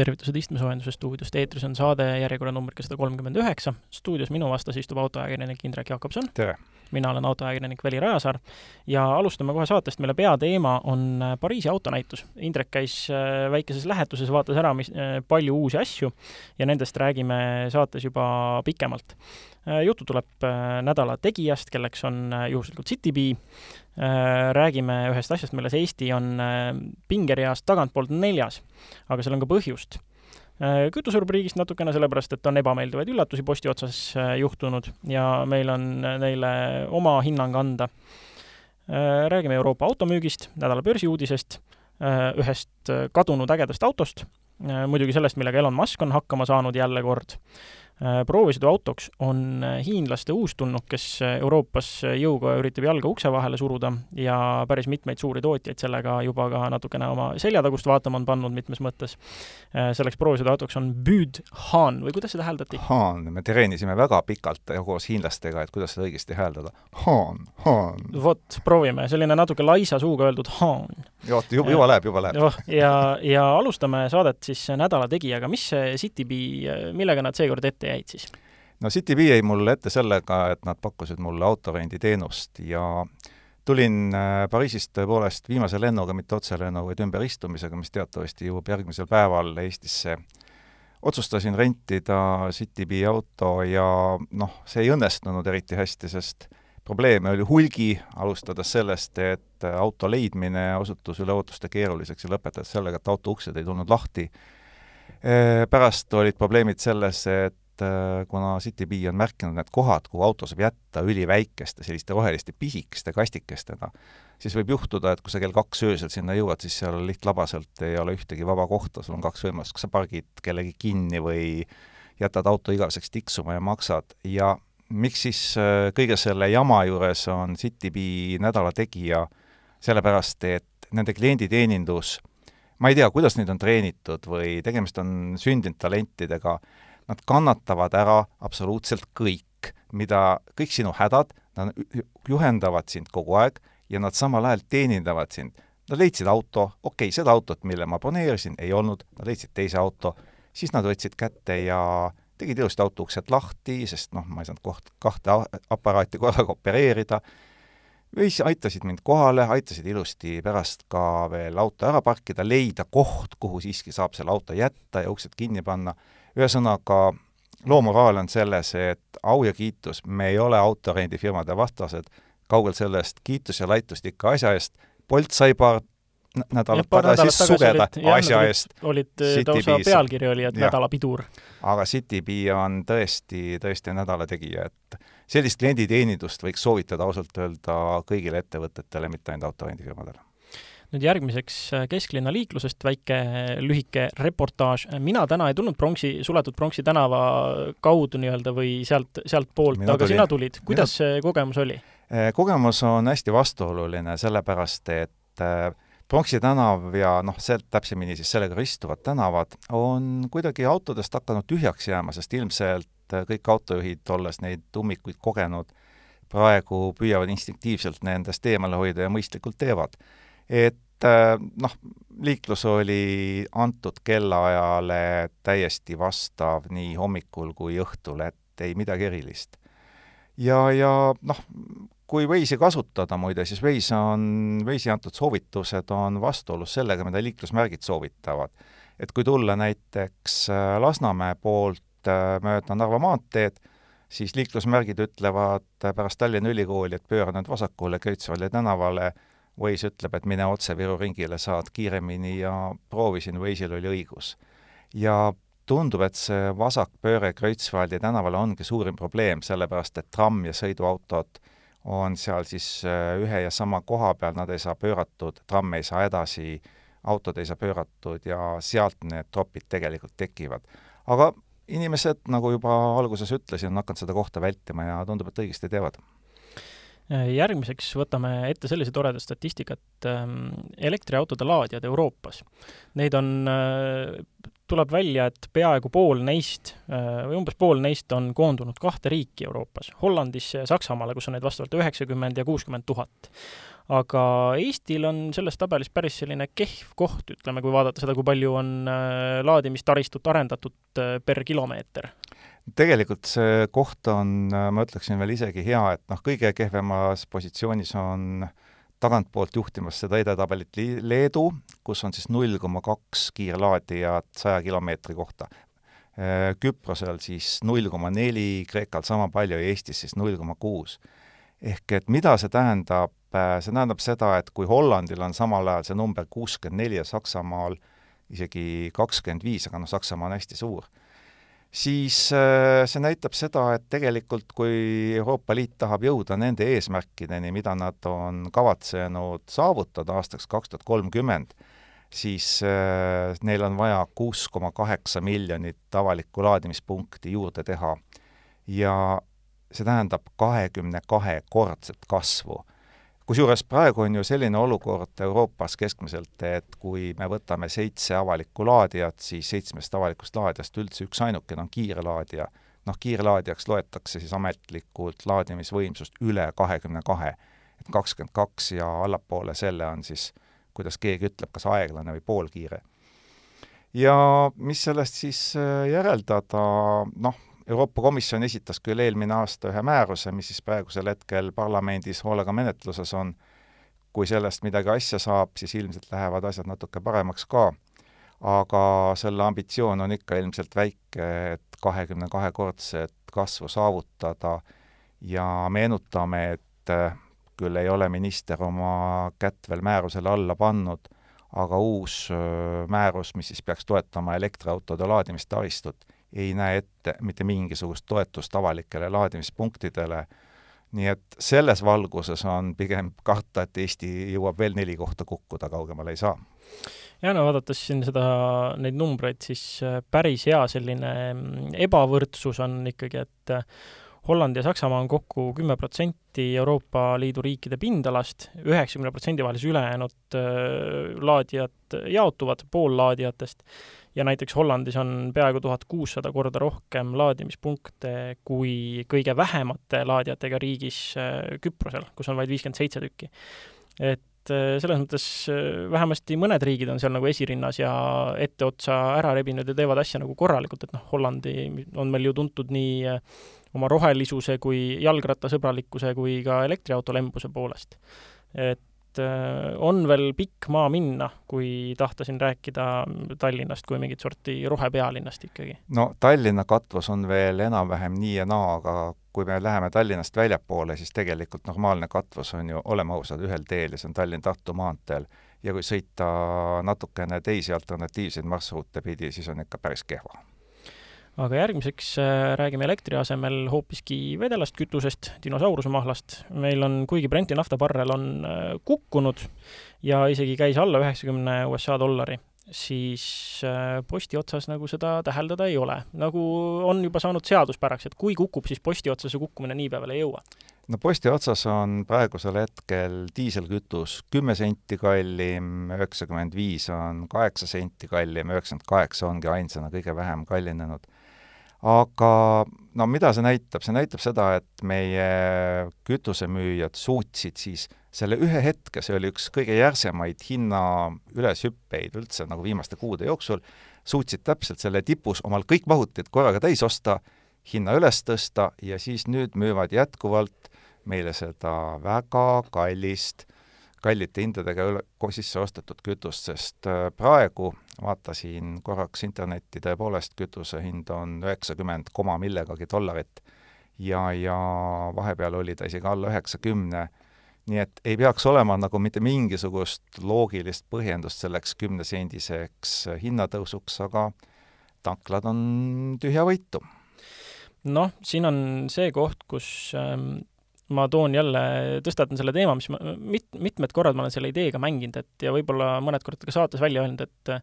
tervitused istmesoojenduse stuudiost, eetris on saade järjekorranumbriga sada kolmkümmend üheksa, stuudios minu vastas istub autoajakirjanik Indrek Jakobson. tere! mina olen autoajakirjanik Veli Rajasaar ja alustame kohe saatest, mille peateema on Pariisi autonäitus. Indrek käis äh, väikeses lähetuses, vaatas ära, mis, äh, palju uusi asju ja nendest räägime saates juba pikemalt. Äh, juttu tuleb nädala tegijast, kelleks on juhuslikult Citybee, räägime ühest asjast, milles Eesti on pingereas tagantpoolt neljas, aga seal on ka põhjust Äh, kütuserubriigist natukene, sellepärast et on ebameeldivaid üllatusi posti otsas äh, juhtunud ja meil on neile oma hinnang anda. Äh, räägime Euroopa automüügist, nädala börsiuudisest, ühest kadunud ägedast autost, muidugi sellest, millega Elon Musk on hakkama saanud jälle kord Äh, proovisõiduautoks on äh, hiinlaste uustulnuk, kes äh, Euroopas jõuga üritab jalga ukse vahele suruda ja päris mitmeid suuri tootjaid sellega juba ka natukene oma seljatagust vaatama on pannud mitmes mõttes. selleks proovisõiduautoks on Büd Han või kuidas seda hääldati? Han, me treenisime väga pikalt koos hiinlastega, et kuidas seda õigesti hääldada. Han, Han. vot, proovime, selline natuke laisa suuga öeldud Han. vot, juba, juba läheb, juba läheb. ja, ja alustame saadet siis nädala tegijaga, mis see Citybee, millega nad seekord ette jäid siis? no Citybee jäi mulle ette sellega, et nad pakkusid mulle autorenditeenust ja tulin äh, Pariisist tõepoolest viimase lennuga, mitte otselennu, vaid ümberistumisega, mis teatavasti jõuab järgmisel päeval Eestisse. otsustasin rentida Citybee auto ja noh, see ei õnnestunud eriti hästi, sest probleeme oli hulgi, alustades sellest, et auto leidmine osutus üle ootuste keeruliseks ja lõpetades sellega, et auto uksed ei tulnud lahti. Äh, pärast olid probleemid selles, et et äh, kuna Citybee on märkinud need kohad, kuhu auto saab jätta üliväikeste selliste roheliste pisikeste kastikestena, siis võib juhtuda, et kui sa kell kaks öösel sinna jõuad, siis seal lihtlabaselt ei ole ühtegi vaba kohta, sul on kaks võimalust, kas sa pargid kellegi kinni või jätad auto igaveseks tiksuma ja maksad. Ja miks siis äh, kõige selle jama juures on Citybee nädala tegija, sellepärast et nende klienditeenindus, ma ei tea, kuidas neid on treenitud või tegemist on sündinud talentidega, nad kannatavad ära absoluutselt kõik, mida, kõik sinu hädad, nad juhendavad sind kogu aeg ja nad samal ajal teenindavad sind. Nad leidsid auto, okei okay,, seda autot, mille ma broneerisin, ei olnud, nad leidsid teise auto, siis nad võtsid kätte ja tegid ilusti auto uksed lahti, sest noh, ma ei saanud koht, kahte aparaati korraga opereerida, või siis aitasid mind kohale, aitasid ilusti pärast ka veel auto ära parkida, leida koht, kuhu siiski saab selle auto jätta ja uksed kinni panna ühesõnaga, loo moraal on selles, et au ja kiitus, me ei ole autorendifirmade vastased, kaugel sellest, kiitus ja laitust ikka asja eest, Bolt sai paar nädalat tagasi sugeda asja eest. olid lausa pealkiri oli, et nädala pidur. aga Citybee on tõesti, tõesti nädala tegija, et sellist klienditeenindust võiks soovitada ausalt öelda kõigile ettevõtetele, mitte ainult autorendifirmadele nüüd järgmiseks äh, kesklinna liiklusest väike lühike reportaaž. mina täna ei tulnud pronksi, suletud Pronksi tänava kaudu nii-öelda või sealt, sealtpoolt, aga tulin. sina tulid. kuidas mina... see kogemus oli? Äh, kogemus on hästi vastuoluline, sellepärast et äh, Pronksi tänav ja noh, sealt täpsemini siis sellega ristuvad tänavad on kuidagi autodest hakanud tühjaks jääma, sest ilmselt kõik autojuhid, olles neid ummikuid kogenud, praegu püüavad instinktiivselt nendest eemale hoida ja mõistlikult teevad et äh, noh, liiklus oli antud kellaajale täiesti vastav nii hommikul kui õhtul, et ei midagi erilist. ja, ja noh, kui Waze'i kasutada muide, siis Waze on, Waze'i antud soovitused on vastuolus sellega, mida liiklusmärgid soovitavad. et kui tulla näiteks äh, Lasnamäe poolt äh, mööda Narva maanteed, siis liiklusmärgid ütlevad pärast Tallinna Ülikooli, et pööra nüüd vasakule Köitsvalli tänavale Waze ütleb, et mine otse Viru ringile, saad kiiremini ja proovisin, Waze'il oli õigus. ja tundub, et see vasakpööre Kreutzwaldi tänavale ongi suurim probleem, sellepärast et tramm ja sõiduautod on seal siis äh, ühe ja sama koha peal, nad ei saa pööratud, tramm ei saa edasi, autod ei saa pööratud ja sealt need tropid tegelikult tekivad. aga inimesed, nagu juba alguses ütlesin, on hakanud seda kohta vältima ja tundub, et õigesti teevad järgmiseks võtame ette sellise toreda statistikat, ähm, elektriautode laadijad Euroopas. Neid on äh, tuleb välja, et peaaegu pool neist või umbes pool neist on koondunud kahte riiki Euroopas, Hollandisse ja Saksamaale, kus on neid vastavalt üheksakümmend ja kuuskümmend tuhat aga Eestil on selles tabelis päris selline kehv koht, ütleme, kui vaadata seda, kui palju on äh, laadimistaristut arendatud äh, per kilomeeter. Tegelikult see koht on, äh, ma ütleksin veel isegi hea, et noh, kõige kehvemas positsioonis on tagantpoolt juhtimas seda edetabelit Leedu, kus on siis null koma kaks kiirlaadijat saja kilomeetri kohta. Küprosel siis null koma neli, Kreekal sama palju ja Eestis siis null koma kuus. ehk et mida see tähendab Äh, see tähendab seda, et kui Hollandil on samal ajal see number kuuskümmend neli ja Saksamaal isegi kakskümmend viis, aga noh, Saksamaa on hästi suur, siis äh, see näitab seda, et tegelikult kui Euroopa Liit tahab jõuda nende eesmärkideni, mida nad on kavatsenud saavutada aastaks kaks tuhat kolmkümmend, siis äh, neil on vaja kuus koma kaheksa miljonit avalikku laadimispunkti juurde teha. ja see tähendab kahekümne kahekordset kasvu kusjuures praegu on ju selline olukord Euroopas keskmiselt, et kui me võtame seitse avalikku laadijat, siis seitsmest avalikust laadijast üldse üksainukene on kiirlaadija. noh, kiirlaadijaks loetakse siis ametlikult laadimisvõimsust üle kahekümne kahe. et kakskümmend kaks ja allapoole selle on siis, kuidas keegi ütleb, kas aeglane või poolkiire. ja mis sellest siis äh, järeldada, noh, Euroopa Komisjon esitas küll eelmine aasta ühe määruse, mis siis praegusel hetkel parlamendis hoolega menetluses on, kui sellest midagi asja saab, siis ilmselt lähevad asjad natuke paremaks ka, aga selle ambitsioon on ikka ilmselt väike, et kahekümne kahekordset kasvu saavutada. ja meenutame, et äh, küll ei ole minister oma kätt veel määrusele alla pannud, aga uus äh, määrus, mis siis peaks toetama elektriautode laadimistaristut, ei näe ette mitte mingisugust toetust avalikele laadimispunktidele, nii et selles valguses on pigem karta, et Eesti jõuab veel neli kohta kukkuda, kaugemale ei saa. ja no vaadates siin seda, neid numbreid, siis äh, päris hea selline mm, ebavõrdsus on ikkagi, et äh, Holland ja Saksamaa on kokku kümme protsenti Euroopa Liidu riikide pindalast, üheksakümne protsendi vahel siis ülejäänud äh, laadijad jaotuvad, pool laadijatest ja näiteks Hollandis on peaaegu tuhat kuussada korda rohkem laadimispunkte kui kõige vähemate laadijatega riigis äh, Küprosel, kus on vaid viiskümmend seitse tükki. et äh, selles mõttes äh, vähemasti mõned riigid on seal nagu esirinnas ja etteotsa ära rebinud ja teevad asja nagu korralikult, et noh, Hollandi on meil ju tuntud nii oma rohelisuse kui jalgrattasõbralikkuse kui ka elektriauto lembuse poolest. et Äh, on veel pikk maa minna, kui tahta siin rääkida Tallinnast kui mingit sorti rohepealinnast ikkagi? no Tallinna katvus on veel enam-vähem nii ja naa, aga kui me läheme Tallinnast väljapoole, siis tegelikult normaalne katvus on ju, oleme ausad, ühel teel ja see on Tallinn-Tartu maanteel. ja kui sõita natukene teisi alternatiivseid marsruute pidi, siis on ikka päris kehva aga järgmiseks äh, räägime elektri asemel hoopiski vedelast kütusest, dinosauruse mahlast. meil on, kuigi Brenti naftabarrel on äh, kukkunud ja isegi käis alla üheksakümne USA dollari, siis äh, posti otsas nagu seda täheldada ei ole. nagu on juba saanud seaduspäraks, et kui kukub, siis posti otsas see kukkumine nii peale ei jõua no posti otsas on praegusel hetkel diiselkütus kümme senti kallim, üheksakümmend viis on kaheksa senti kallim, üheksakümmend kaheksa ongi ainsana kõige vähem kallinenud aga no mida see näitab, see näitab seda, et meie kütusemüüjad suutsid siis selle ühe hetke, see oli üks kõige järsemaid hinna üleshüppeid üldse nagu viimaste kuude jooksul, suutsid täpselt selle tipus omal kõik mahutid korraga täis osta, hinna üles tõsta ja siis nüüd müüvad jätkuvalt meile seda väga kallist kallite hindadega sisse ostetud kütust, sest äh, praegu vaatasin korraks internetti, tõepoolest kütuse hind on üheksakümmend koma millegagi dollarit ja, ja vahepeal oli ta isegi alla üheksakümne, nii et ei peaks olema nagu mitte mingisugust loogilist põhjendust selleks kümnesendiseks hinnatõusuks, aga tanklad on tühjavõitu. noh, siin on see koht, kus ähm, ma toon jälle, tõstatan selle teema, mis ma mit-, mitmed korrad ma olen selle ideega mänginud, et ja võib-olla mõned korrad ka saates välja öelnud, et äh,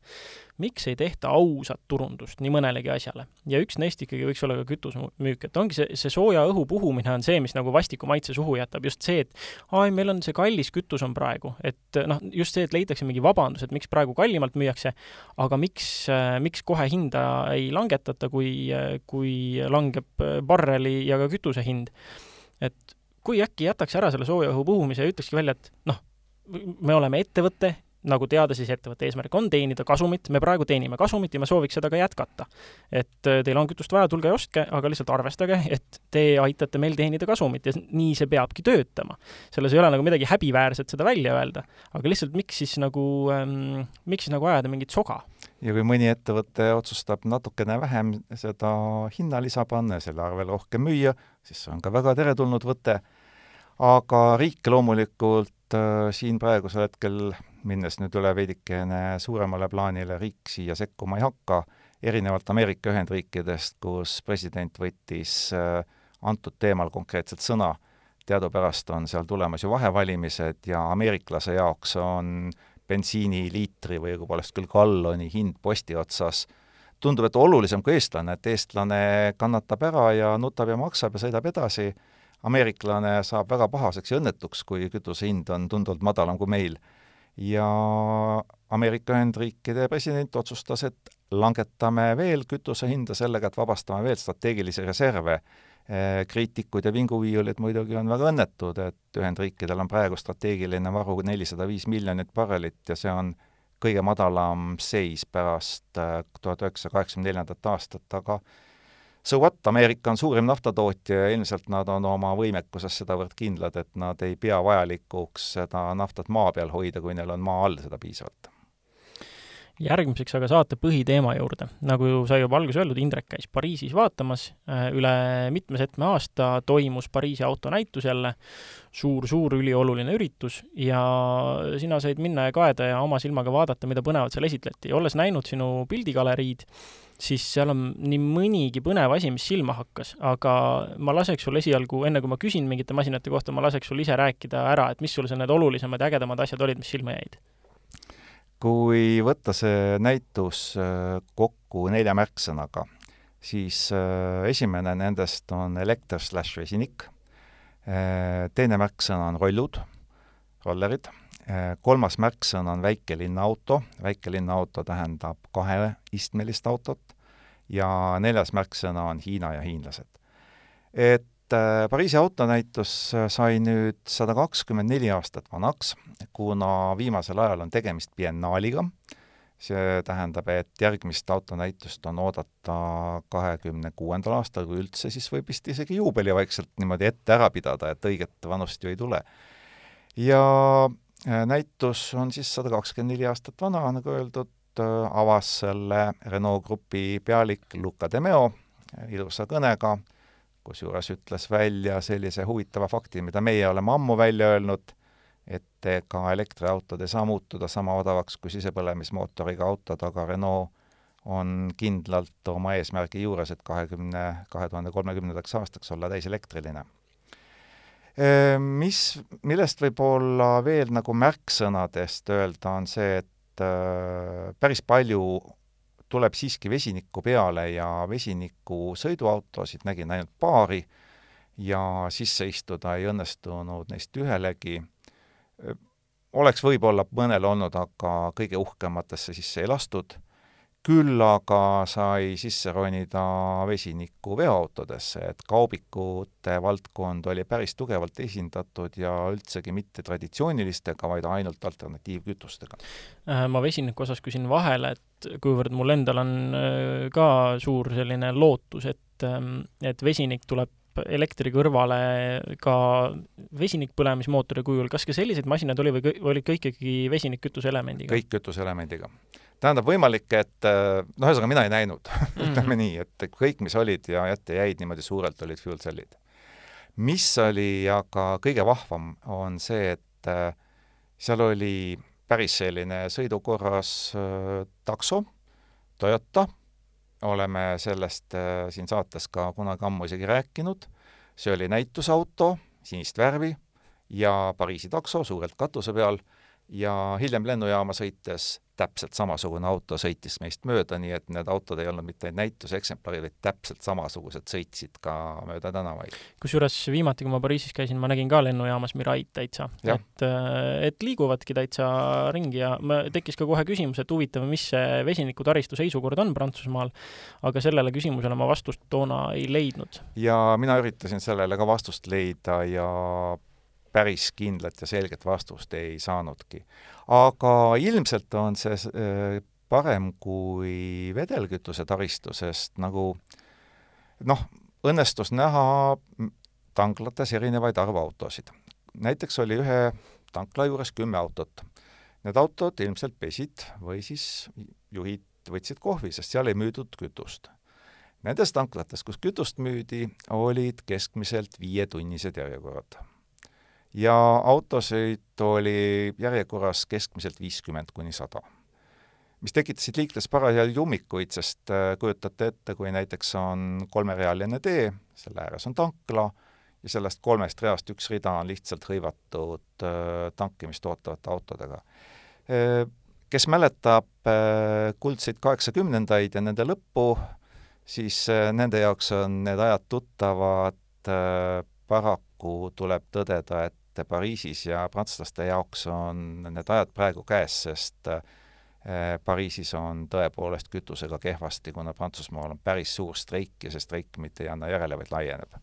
miks ei tehta ausat turundust nii mõnelegi asjale. ja üks neist ikkagi võiks olla ka kütusemüük, et ongi see, see sooja õhu puhumine on see, mis nagu vastiku maitse suhu jätab, just see, et aa, meil on see kallis kütus on praegu, et noh, just see, et leitakse mingi vabandus, et miks praegu kallimalt müüakse, aga miks, äh, miks kohe hinda ei langetata, kui, kui langeb barreli ja ka kütuse hind. et kui äkki jätaks ära selle sooja õhu puhumise ja ütlekski välja, et noh, me oleme ettevõte, nagu teada, siis ettevõtte eesmärk on teenida kasumit, me praegu teenime kasumit ja me sooviks seda ka jätkata. et äh, teil on kütust vaja, tulge ja ostke, aga lihtsalt arvestage, et te aitate meil teenida kasumit ja nii see peabki töötama. selles ei ole nagu midagi häbiväärset seda välja öelda, aga lihtsalt miks siis nagu ähm,, miks siis nagu ajada mingit soga? ja kui mõni ettevõte otsustab natukene vähem seda hinnalisa panna ja selle arvel rohkem müüa, siis see on ka väga teretulnud võte aga riik loomulikult äh, siin praegusel hetkel, minnes nüüd üle veidikene suuremale plaanile, riik siia sekkuma ei hakka, erinevalt Ameerika Ühendriikidest, kus president võttis äh, antud teemal konkreetselt sõna, teadupärast on seal tulemas ju vahevalimised ja ameeriklase jaoks on bensiiniliitri või õigupoolest küll galloni hind posti otsas. Tundub, et olulisem kui eestlane, et eestlane kannatab ära ja nutab ja maksab ja sõidab edasi ameeriklane saab väga pahaseks ja õnnetuks, kui kütuse hind on tunduvalt madalam kui meil. ja Ameerika Ühendriikide president otsustas, et langetame veel kütuse hinda sellega, et vabastame veel strateegilisi reserve. Eh, kriitikud ja vinguviiulid muidugi on väga õnnetud, et Ühendriikidel on praegu strateegiline varu nelisada viis miljonit barrelit ja see on kõige madalam seis pärast eh, tuhat üheksasaja kaheksakümne neljandat aastat, aga so what, Ameerika on suurim naftatootja ja ilmselt nad on oma võimekuses sedavõrd kindlad, et nad ei pea vajalikuks seda naftat maa peal hoida, kui neil on maa all seda piisavalt järgmiseks aga saate põhiteema juurde. nagu sai juba alguses öeldud, Indrek käis Pariisis vaatamas, üle mitme-setme aasta toimus Pariisi autonäitus jälle suur, suur ülioluline üritus ja sina said minna ja kaeda ja oma silmaga vaadata, mida põnevat seal esitleti. olles näinud sinu pildigaleriid, siis seal on nii mõnigi põnev asi, mis silma hakkas, aga ma laseks sul esialgu, enne kui ma küsin mingite masinate kohta, ma laseks sul ise rääkida ära, et mis sul see need olulisemad ja ägedamad asjad olid, mis silma jäid? kui võtta see näitus äh, kokku nelja märksõnaga, siis äh, esimene nendest on elekter slaš vesinik, äh, teine märksõna on rollud, rollerid, kolmas märksõna on väikelinna auto, väikelinna auto tähendab kaheistmelist autot, ja neljas märksõna on Hiina ja hiinlased. et äh, Pariisi autonäitus äh, sai nüüd sada kakskümmend neli aastat vanaks, kuna viimasel ajal on tegemist biennaaliga, see tähendab, et järgmist autonäitust on oodata kahekümne kuuendal aastal, kui üldse, siis võib vist isegi juubeli vaikselt niimoodi ette ära pidada, et õiget vanust ju ei tule. ja äh, näitus on siis sada kakskümmend neli aastat vana, nagu öeldud, Äh, avas selle Renault Grupi pealik Luca de Meo ilusa kõnega, kusjuures ütles välja sellise huvitava fakti, mida meie oleme ammu välja öelnud, et ega elektriautod ei saa muutuda sama odavaks kui sisepõlemismootoriga autod, aga Renault on kindlalt oma eesmärgi juures, et kahekümne, kahe tuhande kolmekümnendaks aastaks olla täiselektriline. Mis, millest võib olla veel nagu märksõnadest öelda, on see, et äh, päris palju tuleb siiski vesinikku peale ja vesiniku sõiduautosid nägin ainult paari ja sisse istuda ei õnnestunud neist ühelegi. oleks võib-olla mõnel olnud, aga kõige uhkematesse sisse ei lastud küll aga sai sisse ronida vesiniku veoautodesse, et kaubikute valdkond oli päris tugevalt esindatud ja üldsegi mitte traditsioonilistega, vaid ainult alternatiivkütustega. Äh, ma vesiniku osas küsin vahele, et kuivõrd mul endal on äh, ka suur selline lootus, et, ähm, et vesinik tuleb elektri kõrvale ka vesinikpõlemismootori kujul, kas ka selliseid masinaid oli või olid kõik ikkagi vesinikkütuse elemendiga? kõik kütuseelemendiga tähendab, võimalik, et äh, noh, ühesõnaga mina ei näinud -hmm. ütleme nii, et kõik, mis olid ja ette jäid niimoodi suurelt, olid fuel cell'id. mis oli aga kõige vahvam, on see, et äh, seal oli päris selline sõidukorras äh, takso, Toyota, oleme sellest siin saates ka kunagi ammu isegi rääkinud, see oli näitusauto, sinist värvi ja Pariisi takso suurelt katuse peal ja hiljem lennujaama sõites täpselt samasugune auto sõitis meist mööda, nii et need autod ei olnud mitte näituseksemplarid, vaid täpselt samasugused sõitsid ka mööda tänavaid. kusjuures viimati, kui ma Pariisis käisin, ma nägin ka lennujaamas Miraid täitsa. et, äh, et liiguvadki täitsa ringi ja tekkis ka kohe küsimus, et huvitav, mis see vesinikutaristu seisukord on Prantsusmaal, aga sellele küsimusele ma vastust toona ei leidnud. ja mina üritasin sellele ka vastust leida ja päris kindlat ja selget vastust ei saanudki. Aga ilmselt on see äh, parem kui vedelkütuse taristu, sest nagu noh, õnnestus näha tanklates erinevaid arvautosid. näiteks oli ühe tankla juures kümme autot. Need autod ilmselt pesid või siis juhid võtsid kohvi, sest seal ei müüdud kütust. Nendes tanklates, kus kütust müüdi, olid keskmiselt viietunnised järjekorrad ja autosõit oli järjekorras keskmiselt viiskümmend kuni sada. mis tekitasid liikles parasjagu ummikuid, sest äh, kujutate ette, kui näiteks on kolmerealine tee, selle ääres on tankla ja sellest kolmest reast üks rida on lihtsalt hõivatud äh, tankimist ootavate autodega. Äh, kes mäletab kuldseid kaheksakümnendaid ja nende lõppu, siis nende jaoks on need ajad tuttavad, paraku tuleb tõdeda, et Pariisis ja prantslaste jaoks on need ajad praegu käes, sest eh, Pariisis on tõepoolest kütusega kehvasti, kuna Prantsusmaal on päris suur streik ja see streik mitte ei anna järele, vaid laieneb.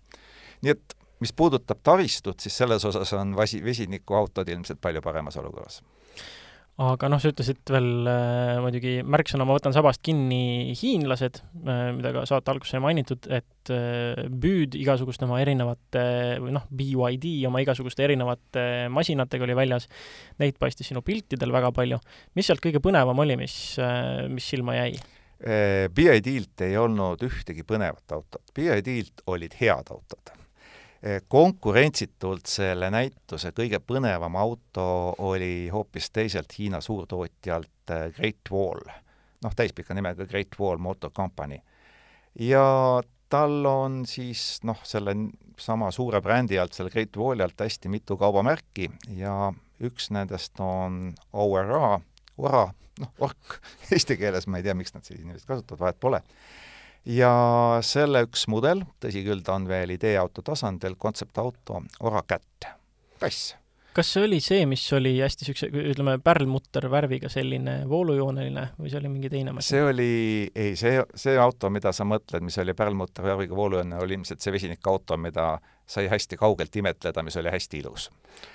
nii et mis puudutab taristut, siis selles osas on vasi, vesinikuautod ilmselt palju paremas olukorras aga noh, sa ütlesid veel äh, muidugi märksõna, ma võtan sabast kinni, hiinlased äh,, mida ka saate alguses sai mainitud, et äh, Büüd igasuguste oma erinevate või noh, BYD oma igasuguste erinevate masinatega oli väljas, neid paistis sinu piltidel väga palju. mis sealt kõige põnevam oli, mis äh,, mis silma jäi? Äh, BYD-lt ei olnud ühtegi põnevat autot, BYD-lt olid head autod konkurentsitult selle näituse kõige põnevam auto oli hoopis teiselt Hiina suurtootjalt eh, Great Wall, noh, täispika nimega Great Wall Motor Company. ja tal on siis noh, selle sama suure brändi alt, selle Great Walli alt hästi mitu kaubamärki ja üks nendest on ORA, ORA, noh, ork, eesti keeles ma ei tea, miks nad selliseid nimesid kasutavad, vahet pole ja selle üks mudel, tõsi küll, ta on veel ideeauto tasandil, kontseptauto Oracat, kass kas see oli see, mis oli hästi niisuguse, ütleme, pärlmutter värviga selline voolujooneline või see oli mingi teine masin? see oli, ei, see, see auto, mida sa mõtled, mis oli pärlmutter värviga voolujooneline, oli ilmselt see vesinikauto, mida sai hästi kaugelt imetleda, mis oli hästi ilus.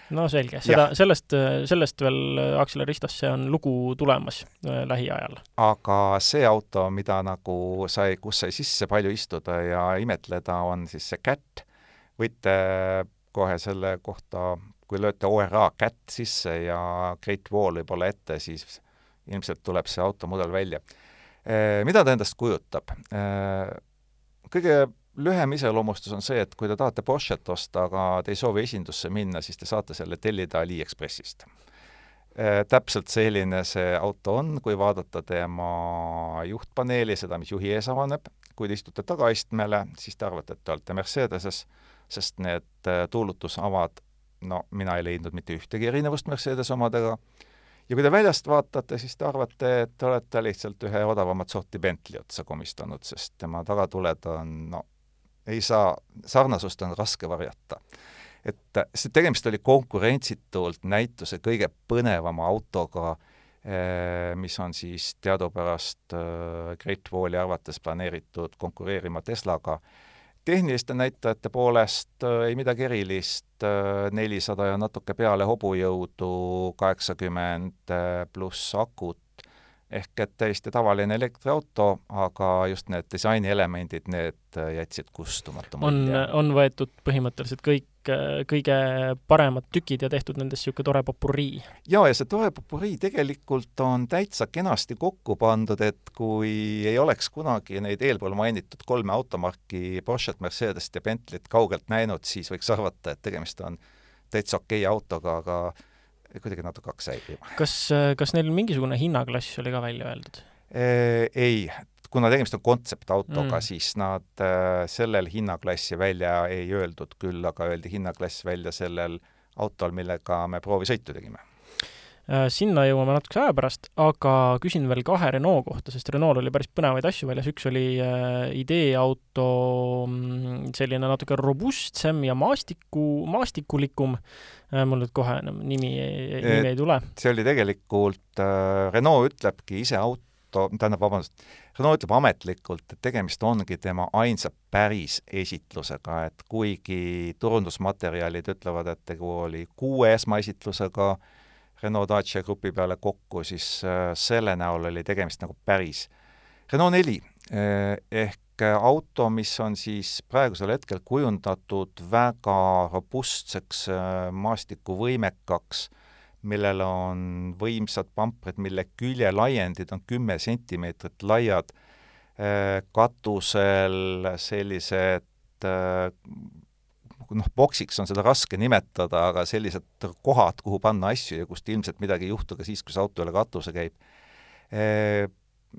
no selge, seda, sellest, sellest veel Aksel Ristosse on lugu tulemas äh, lähiajal. aga see auto, mida nagu sai, kus sai sisse palju istuda ja imetleda, on siis see Cat, võite kohe selle kohta kui lööte ORA kätt sisse ja Great Wall võib-olla ette, siis ilmselt tuleb see automudel välja. Eh, mida ta endast kujutab? Eh, kõige lühem iseloomustus on see, et kui te tahate Porsche't osta, aga te ei soovi esindusse minna, siis te saate selle tellida Aliekspressist. Eh, täpselt selline see auto on, kui vaadata tema juhtpaneeli, seda, mis juhi ees avaneb, kui te istute tagaistmele, siis te arvate, et te olete Mercedeses, sest need tuulutusavad no mina ei leidnud mitte ühtegi erinevust Mercedes omadega, ja kui te väljast vaatate, siis te arvate, et te olete lihtsalt ühe odavamat sorti Bentley otsa komistanud, sest tema tagatuled on no ei saa, sarnasust on raske varjata. et see tegemist oli konkurentsitult näituse kõige põnevama autoga, eh, mis on siis teadupärast eh, Great Walli arvates planeeritud konkureerima Teslaga tehniliste näitajate poolest äh, ei midagi erilist, äh, nelisada ja natuke peale hobujõudu, kaheksakümmend äh, pluss akut, ehk et täiesti tavaline elektriauto, aga just need disainielemendid, need jätsid kustumatu mulje. on, on võetud põhimõtteliselt kõik kõige paremad tükid ja tehtud nendest niisugune tore popurii. jaa, ja see tore popurii tegelikult on täitsa kenasti kokku pandud, et kui ei oleks kunagi neid eelpool mainitud kolme automarki Porsche't, Mercedest ja Bentley't kaugelt näinud, siis võiks arvata, et tegemist on täitsa okei okay autoga, aga kuidagi natuke hakkas häirima. kas, kas neil mingisugune hinnaklass oli ka välja öeldud? Ei, kuna tegemist on kontseptautoga Mm. mm., siis nad äh, sellel hinnaklassi välja ei öeldud, küll aga öeldi hinnaklass välja sellel autol, millega me proovisõitu tegime. Äh, sinna jõuame natukese aja pärast, aga küsin veel kahe Renault kohta, sest Renault oli päris põnevaid asju väljas, üks oli äh, ideeauto mm, selline natuke robustsem ja maastiku, maastikulikum äh,, mul nüüd kohe enam nimi, nimi ei tule. see oli tegelikult Renault ütlebki ise auto, tähendab, vabandust, Renault ütleb ametlikult, et tegemist ongi tema ainsa päris esitlusega, et kuigi turundusmaterjalid ütlevad, et tegu oli kuue esmaesitlusega Renault Dacia grupi peale kokku, siis äh, selle näol oli tegemist nagu päris. Renault neli eh, ehk auto, mis on siis praegusel hetkel kujundatud väga robustseks, äh, maastikuvõimekaks, millel on võimsad pamprid, mille küljelaiendid on kümme sentimeetrit laiad, katusel sellised noh, boksiks on seda raske nimetada, aga sellised kohad, kuhu panna asju ja kust ilmselt midagi ei juhtu ka siis, kui see auto üle katuse käib.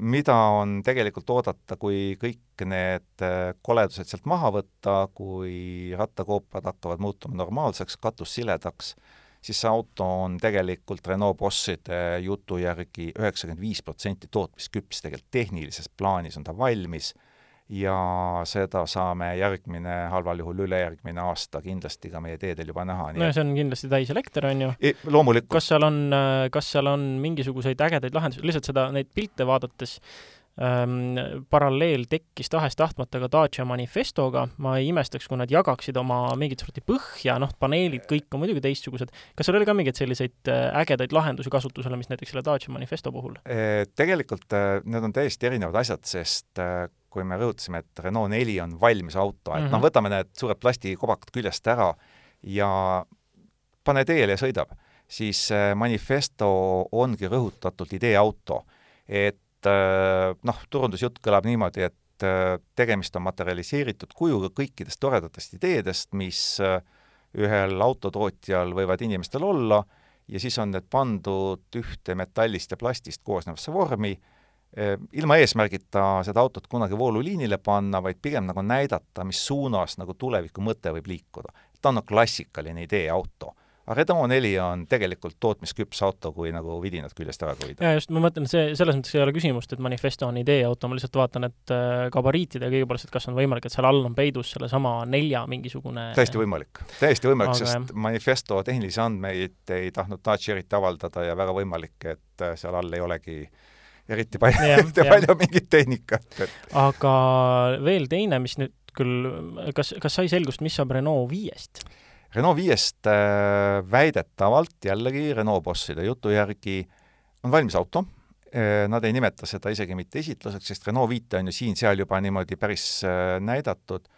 Mida on tegelikult oodata, kui kõik need koledused sealt maha võtta, kui rattakoopad hakkavad muutuma normaalseks, katus siledaks, siis see auto on tegelikult Renault bosside jutu järgi üheksakümmend viis protsenti tootmisküps, tegelikult tehnilises plaanis on ta valmis ja seda saame järgmine, halval juhul ülejärgmine aasta kindlasti ka meie teedel juba näha. no ja see on kindlasti täiselekter, on ju? loomulikult. kas seal on, kas seal on mingisuguseid ägedaid lahendusi, lihtsalt seda, neid pilte vaadates ähm, paralleel tekkis tahes-tahtmata ka Dacia Manifestoga, ma ei imestaks, kui nad jagaksid oma mingit sorti põhja, noh, paneelid kõik on muidugi teistsugused. kas seal oli ka mingeid selliseid ägedaid lahendusi kasutusele, mis näiteks selle Dacia Manifesto puhul? Tegelikult need on täiesti erinevad asjad, sest kui me rõhutasime, et Renault neli on valmis auto, et mm -hmm. noh, võtame need suured plastikobakad küljest ära ja pane teele ja sõidab, siis Manifesto ongi rõhutatult ideeauto. et noh, turundusjutt kõlab niimoodi, et tegemist on materialiseeritud kujuga kõikidest toredatest ideedest, mis ühel autotootjal võivad inimestel olla, ja siis on need pandud ühte metallist ja plastist koosnevasse vormi, ilma eesmärgita seda autot kunagi vooluliinile panna, vaid pigem nagu näidata, mis suunas nagu tuleviku mõte võib liikuda. ta on nagu klassikaline ideeauto. aga Renault neli on tegelikult tootmisküps auto, kui nagu vidinad küljest ära hoida. jaa, just, ma mõtlen, see, selles mõttes ei ole küsimust, et Manifesto on ideeauto, ma lihtsalt vaatan, et gabariitide ja kõigepealt, et kas on võimalik, et seal all on peidus sellesama nelja mingisugune täiesti võimalik, täiesti võimalik, Aga sest. Manifesto tehnilisi andmeid ei tahtnud Dacia eriti avaldada ja väga võimalik, et seal all ei olegi eriti palju, Jah, eriti jah. palju mingit tehnikat, et aga veel teine, mis nüüd küll, kas, kas sai selgust, mis saab Renault viiest? Renault viiest äh, väidetavalt jällegi Renault bosside jutu järgi on valmis auto, nad ei nimeta seda isegi mitte esitluseks, sest Renault viite on ju siin-seal juba niimoodi päris äh, näidatud,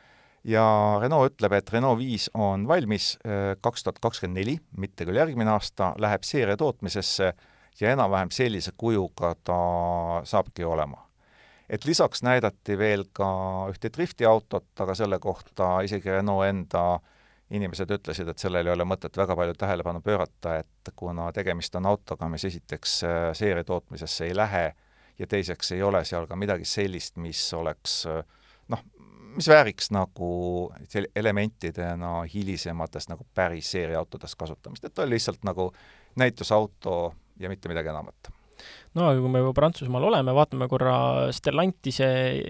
ja Renault ütleb, et Renault viis on valmis äh, kaks tuhat kakskümmend neli, mitte küll järgmine aasta, läheb seeria tootmisesse ja enam-vähem sellise kujuga ta saabki olema. et lisaks näidati veel ka ühte driftiautot, aga selle kohta isegi Renault enda inimesed ütlesid, et sellel ei ole mõtet väga palju tähelepanu pöörata, et kuna tegemist on autoga, mis esiteks äh, seeria tootmisesse ei lähe ja teiseks ei ole seal ka midagi sellist, mis oleks äh, noh, mis vääriks nagu elementidena hilisematest nagu päris seeriaautodes kasutamist, et ta oli lihtsalt nagu näitusauto ja mitte midagi enamat no aga kui me juba Prantsusmaal oleme, vaatame korra Stellantise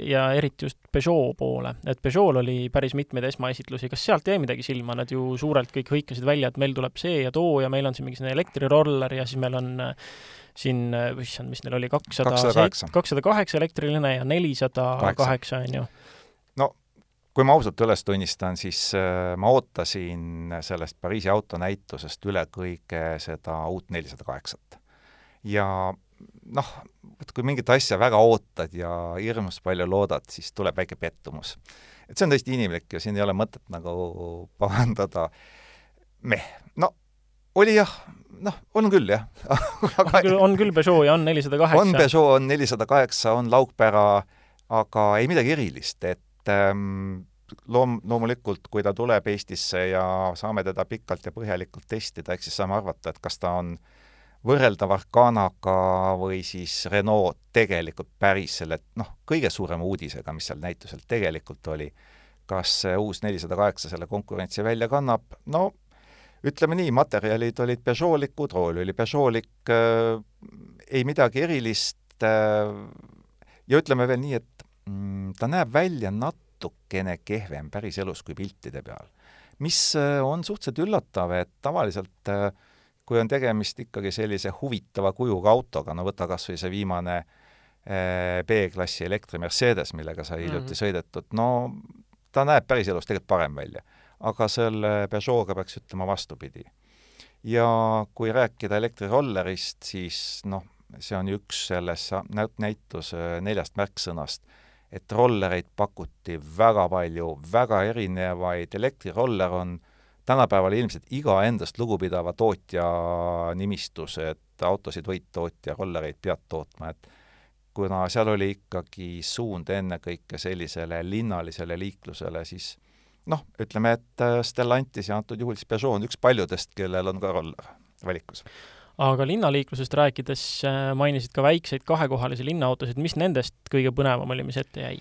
ja eriti just Peugeot poole, et Peugeot'l oli päris mitmeid esmaesitlusi, kas sealt jäi midagi silma, nad ju suurelt kõik hõikasid välja, et meil tuleb see ja too ja meil on siin mingisugune elektriroller ja siis meil on äh, siin, äh, issand, mis neil oli, kakssada 208. kakssada kaheksa elektriline ja nelisada kaheksa, on ju. no kui ma ausalt üles tunnistan, siis äh, ma ootasin sellest Pariisi autonäitusest üle kõige seda uut nelisada kaheksat. Ja noh, et kui mingit asja väga ootad ja hirmus palju loodad, siis tuleb väike pettumus. et see on täiesti inimlik ja siin ei ole mõtet nagu pahandada. meh, no oli jah, noh, on küll jah on küll, on küll Peugeot ja on nelisada on kaheksa. Peugeot, on nelisada kaheksa, on laukpära, aga ei midagi erilist, et ähm, loom-, loomulikult, kui ta tuleb Eestisse ja saame teda pikalt ja põhjalikult testida, eks siis saame arvata, et kas ta on võrreldav Arcanaga või siis Renault tegelikult päris selle noh, kõige suurema uudisega, mis seal näitusel tegelikult oli, kas see uus nelisada kaheksa selle konkurentsi välja kannab, no ütleme nii, materjalid olid Peugeotlikud, rool oli Peugeotlik äh,, ei midagi erilist äh, ja ütleme veel nii, et mm, ta näeb välja natukene kehvem päriselus kui piltide peal. mis äh, on suhteliselt üllatav, et tavaliselt äh, kui on tegemist ikkagi sellise huvitava kujuga autoga, no võta kas või see viimane eh, B-klassi elektri Mercedes, millega sai hiljuti mm -hmm. sõidetud, no ta näeb päriselus tegelikult parem välja. aga selle Peugeot'ga peaks ütlema vastupidi. ja kui rääkida elektrirollerist, siis noh, see on üks selles näituse neljast märksõnast, et rollereid pakuti väga palju, väga erinevaid, elektriroller on äh, tänapäeval ilmselt iga endast lugupidava tootja nimistus, et autosid võid tootja, rollereid pead tootma, et kuna seal oli ikkagi suund ennekõike sellisele linnalisele liiklusele, siis noh, ütleme, et Stellantis ja antud juhul siis Peugeot on üks paljudest, kellel on ka roller valikus aga linnaliiklusest rääkides äh, mainisid ka väikseid kahekohalisi linnaautosid, mis nendest kõige põnevam oli, mis ette jäi?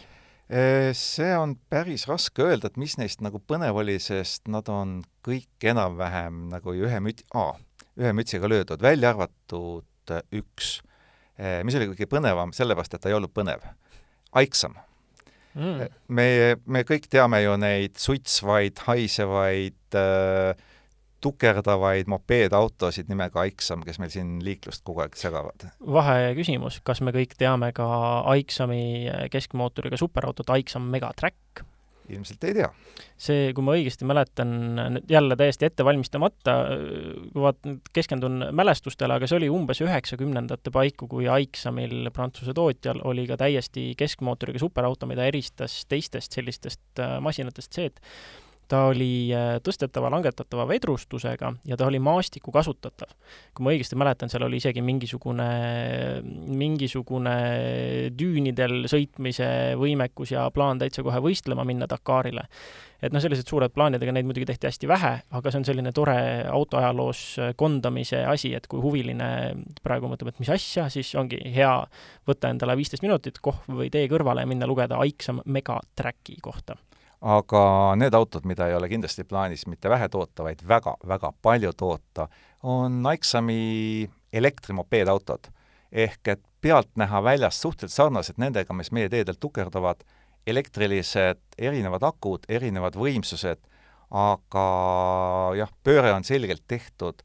See on päris raske öelda, et mis neist nagu põnev oli, sest nad on kõik enam-vähem nagu ühe müt-, aa, ühe mütsiga löödud, välja arvatud üks, mis oli kõige põnevam, sellepärast et ta ei olnud põnev. Aiksam. Mm.. me, me kõik teame ju neid suitsvaid, haisevaid äh, tukerdavaid mopeedautosid nimega Aixam, kes meil siin liiklust kogu aeg segavad. vaheküsimus, kas me kõik teame ka Aixami keskmootoriga superautot Aixam Megatrack? ilmselt ei tea. see, kui ma õigesti mäletan, jälle täiesti ette valmistamata, kui vaat-, keskendun mälestustele, aga see oli umbes üheksakümnendate paiku, kui Aixamil, Prantsuse tootjal, oli ka täiesti keskmootoriga superauto, mida eristas teistest sellistest äh, masinatest see, et ta oli äh, tõstetava, langetatava vedrustusega ja ta oli maastikku kasutatav. kui ma õigesti mäletan, seal oli isegi mingisugune, mingisugune düünidel sõitmise võimekus ja plaan täitsa kohe võistlema minna Dakarile. et noh, sellised suured plaanid, ega neid muidugi tehti hästi vähe, aga see on selline tore autoajaloos kondamise asi, et kui huviline praegu mõtleb, et mis asja, siis ongi hea võtta endale viisteist minutit kohv või tee kõrvale ja minna lugeda Aiksam Megatracki kohta aga need autod, mida ei ole kindlasti plaanis mitte vähe toota, vaid väga-väga palju toota, on Aixami elektrimopeedautod. ehk et pealtnäha väljast suhteliselt sarnased nendega, mis meie teedel tukerduvad, elektrilised, erinevad akud, erinevad võimsused, aga jah, pööre on selgelt tehtud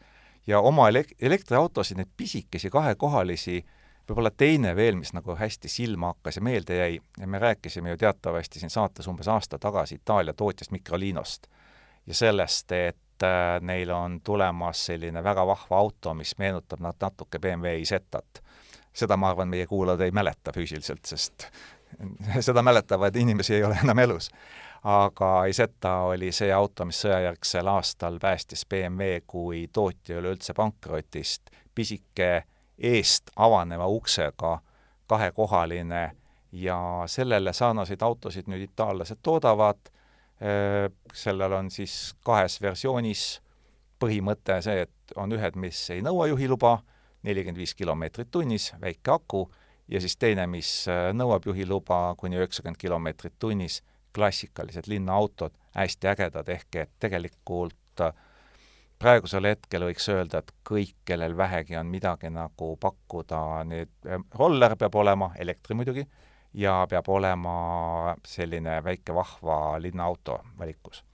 ja oma elek-, elektriautosid, neid pisikesi kahekohalisi võib-olla teine veel, mis nagu hästi silma hakkas ja meelde jäi, me rääkisime ju teatavasti siin saates umbes aasta tagasi Itaalia tootjast Microlinost ja sellest, et äh, neil on tulemas selline väga vahva auto, mis meenutab nad natuke BMW Isettat. seda, ma arvan, meie kuulajad ei mäleta füüsiliselt, sest seda mäletavaid inimesi ei ole enam elus. aga Isetta oli see auto, mis sõjajärgsel aastal päästis BMW kui tootja üleüldse pankrotist, pisike eest avaneva uksega kahekohaline ja sellele sarnaseid autosid nüüd itaallased toodavad, sellel on siis kahes versioonis põhimõte see, et on ühed, mis ei nõua juhiluba, nelikümmend viis kilomeetrit tunnis, väike aku, ja siis teine, mis nõuab juhiluba kuni üheksakümmend kilomeetrit tunnis, klassikalised linnaautod, hästi ägedad, ehk et tegelikult praegusel hetkel võiks öelda, et kõik, kellel vähegi on midagi nagu pakkuda, nüüd eh, roller peab olema, elektri muidugi, ja peab olema selline väike vahva linnaauto valikus.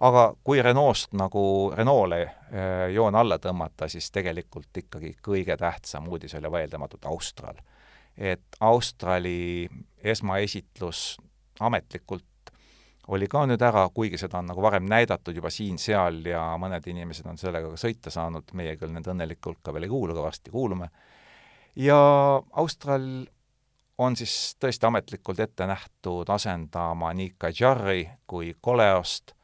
aga kui Renault'st nagu Renault'le eh, joon alla tõmmata, siis tegelikult ikkagi kõige tähtsam uudis oli vaieldamatult Austral. et Australi esmaesitlus ametlikult oli ka nüüd ära, kuigi seda on nagu varem näidatud juba siin-seal ja mõned inimesed on sellega ka sõita saanud, meie küll nende õnnelikku hulka veel ei kuulu, aga varsti kuulume. ja Austral on siis tõesti ametlikult ette nähtud asendama nii Kajari kui Coleost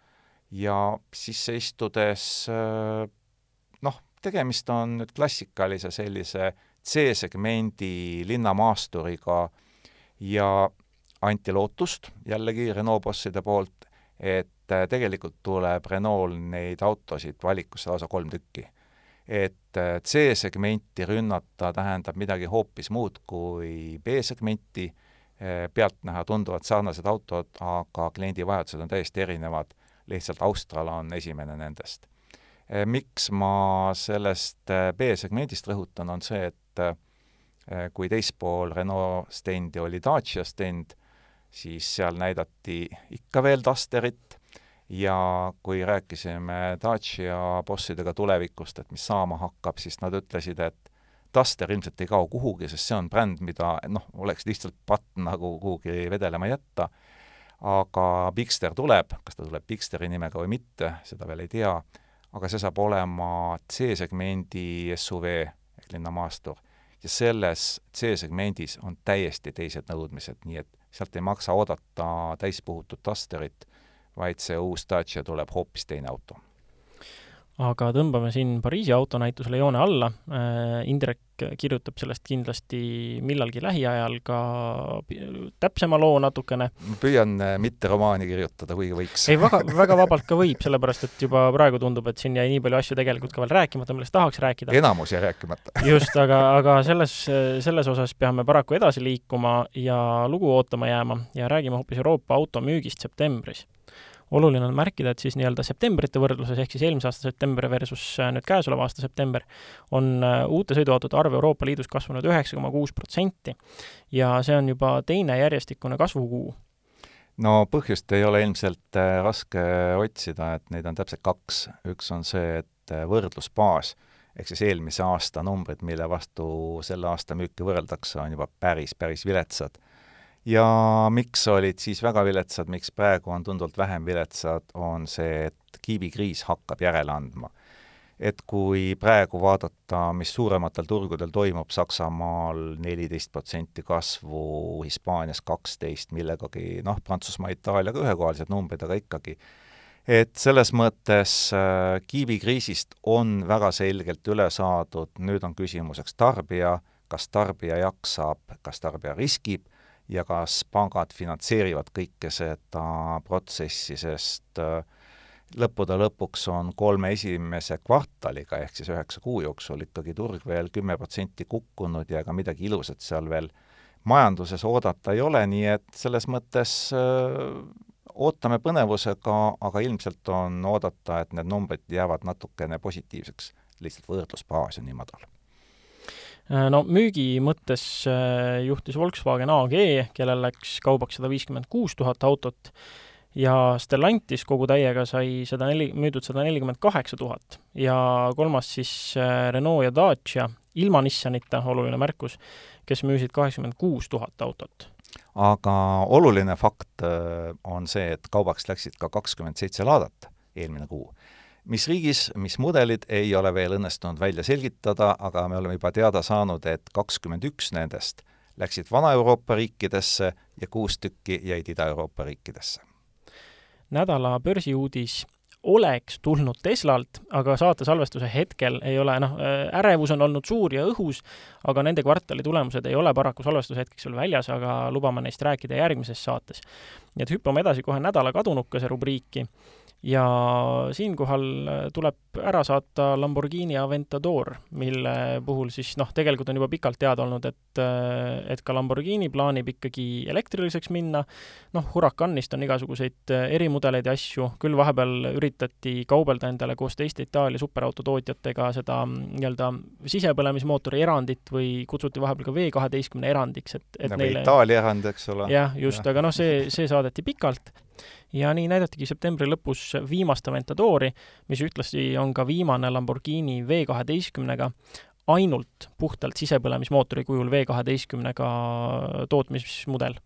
ja sisse istudes noh, tegemist on nüüd klassikalise sellise C-segmendi linnamaasturiga ja anti lootust jällegi Renault bosside poolt, et äh, tegelikult tuleb Renault neid autosid valikusse lausa kolm tükki. et äh, C-segmenti rünnata tähendab midagi hoopis muud kui B-segmenti, äh, pealtnäha tunduvalt sarnased autod, aga kliendi vajadused on täiesti erinevad, lihtsalt Austral on esimene nendest. Miks ma sellest B-segmendist rõhutan, on see, et kui teispool Renault stendi oli Dacia stend, siis seal näidati ikka veel Dusterit. Ja kui rääkisime Dacia bossidega tulevikust, et mis saama hakkab, siis nad ütlesid, et Duster ilmselt ei kao kuhugi, sest see on bränd, mida noh, oleks lihtsalt patt nagu kuhugi vedelema jätta, aga Bigster tuleb, kas ta tuleb Bigsteri nimega või mitte, seda veel ei tea, aga see saab olema C-segmendi SUV ehk linnamaastur. ja selles C-segmendis on täiesti teised nõudmised, nii et sealt ei maksa oodata täispuhutud Dusterit vaid see uus Dacia tuleb hoopis teine auto. Aga tõmbame siin Pariisi autonäitusele joone alla, äh, Indrek kirjutab sellest kindlasti millalgi lähiajal ka täpsema loo natukene. püüan äh, mitte romaani kirjutada, kuigi võiks. ei, väga, väga vabalt ka võib, sellepärast et juba praegu tundub, et siin jäi nii palju asju tegelikult ka veel rääkimata, millest tahaks rääkida. enamus jäi rääkimata just, aga, aga selles, selles osas peame paraku edasi liikuma ja lugu ootama jääma ja räägime hoopis Euroopa automüügist septembris oluline on märkida, et siis nii-öelda septembrite võrdluses, ehk siis eelmise aasta september versus äh, nüüd käesoleva aasta september, on äh, uute sõiduautode arv Euroopa Liidus kasvanud üheksa koma kuus protsenti. ja see on juba teine järjestikune kasvukuu no põhjust ei ole ilmselt äh, raske otsida, et neid on täpselt kaks. üks on see, et võrdlusbaas ehk siis eelmise aasta numbrid, mille vastu selle aasta müüki võrreldakse, on juba päris, päris viletsad ja miks olid siis väga viletsad, miks praegu on tunduvalt vähem viletsad, on see, et kiibikriis hakkab järele andma. et kui praegu vaadata, mis suurematel turgudel toimub, Saksamaal neliteist protsenti kasvu, Hispaanias kaksteist, millegagi noh, Prantsusmaa, Itaaliaga ühekohalised numbrid, aga ikkagi, et selles mõttes äh, kiibikriisist on väga selgelt üle saadud, nüüd on küsimuseks tarbija, kas tarbija jaksab, kas tarbija riskib ja kas pangad finantseerivad kõike seda protsessi, sest äh, lõppude lõpuks on kolme esimese kvartaliga ehk siis üheksa kuu jooksul ikkagi turg veel kümme protsenti kukkunud ja ega midagi ilusat seal veel majanduses oodata ei ole, nii et selles mõttes öö, äh, ootame põnevusega, aga ilmselt on oodata, et need numbrid jäävad natukene positiivseks, lihtsalt võrdlusbaas on nii madal no müügi mõttes äh, juhtis Volkswagen AG, kellel läks kaubaks sada viiskümmend kuus tuhat autot ja Stellantis kogu täiega sai sada neli, müüdud sada nelikümmend kaheksa tuhat ja kolmas siis äh, Renault ja Dacia, ilma Nissanita, oluline märkus, kes müüsid kaheksakümmend kuus tuhat autot. aga oluline fakt on see, et kaubaks läksid ka kakskümmend seitse laadat eelmine kuu mis riigis, mis mudelid, ei ole veel õnnestunud välja selgitada, aga me oleme juba teada saanud, et kakskümmend üks nendest läksid Vana-Euroopa riikidesse ja kuus tükki jäid Ida-Euroopa riikidesse. nädala börsiuudis oleks tulnud Teslalt, aga saate salvestuse hetkel ei ole, noh, ärevus on olnud suur ja õhus, aga nende kvartali tulemused ei ole paraku salvestuse hetkeks veel väljas, aga lubame neist rääkida järgmises saates. nii et hüppame edasi kohe nädala kadunukese rubriiki ja siinkohal äh, tuleb ära saata Lamborghini Aventador, mille puhul siis noh, tegelikult on juba pikalt teada olnud, et äh, et ka Lamborghini plaanib ikkagi elektriliseks minna, noh, Huracanist on igasuguseid äh, erimudeleid ja asju, küll vahepeal üritati kaubelda endale koos teiste Itaalia superautotootjatega seda mm, nii-öelda sisepõlemismootori erandit või kutsuti vahepeal ka V kaheteistkümne erandiks, et, et nagu neile Itaalia erand, eks ole. jah, just, aga noh, see, see saadeti pikalt ja nii näidatigi septembri lõpus viimast Aventadori, mis ühtlasi on ka viimane Lamborghini V kaheteistkümnega, ainult puhtalt sisepõlemismootori kujul V kaheteistkümnega tootmismudel.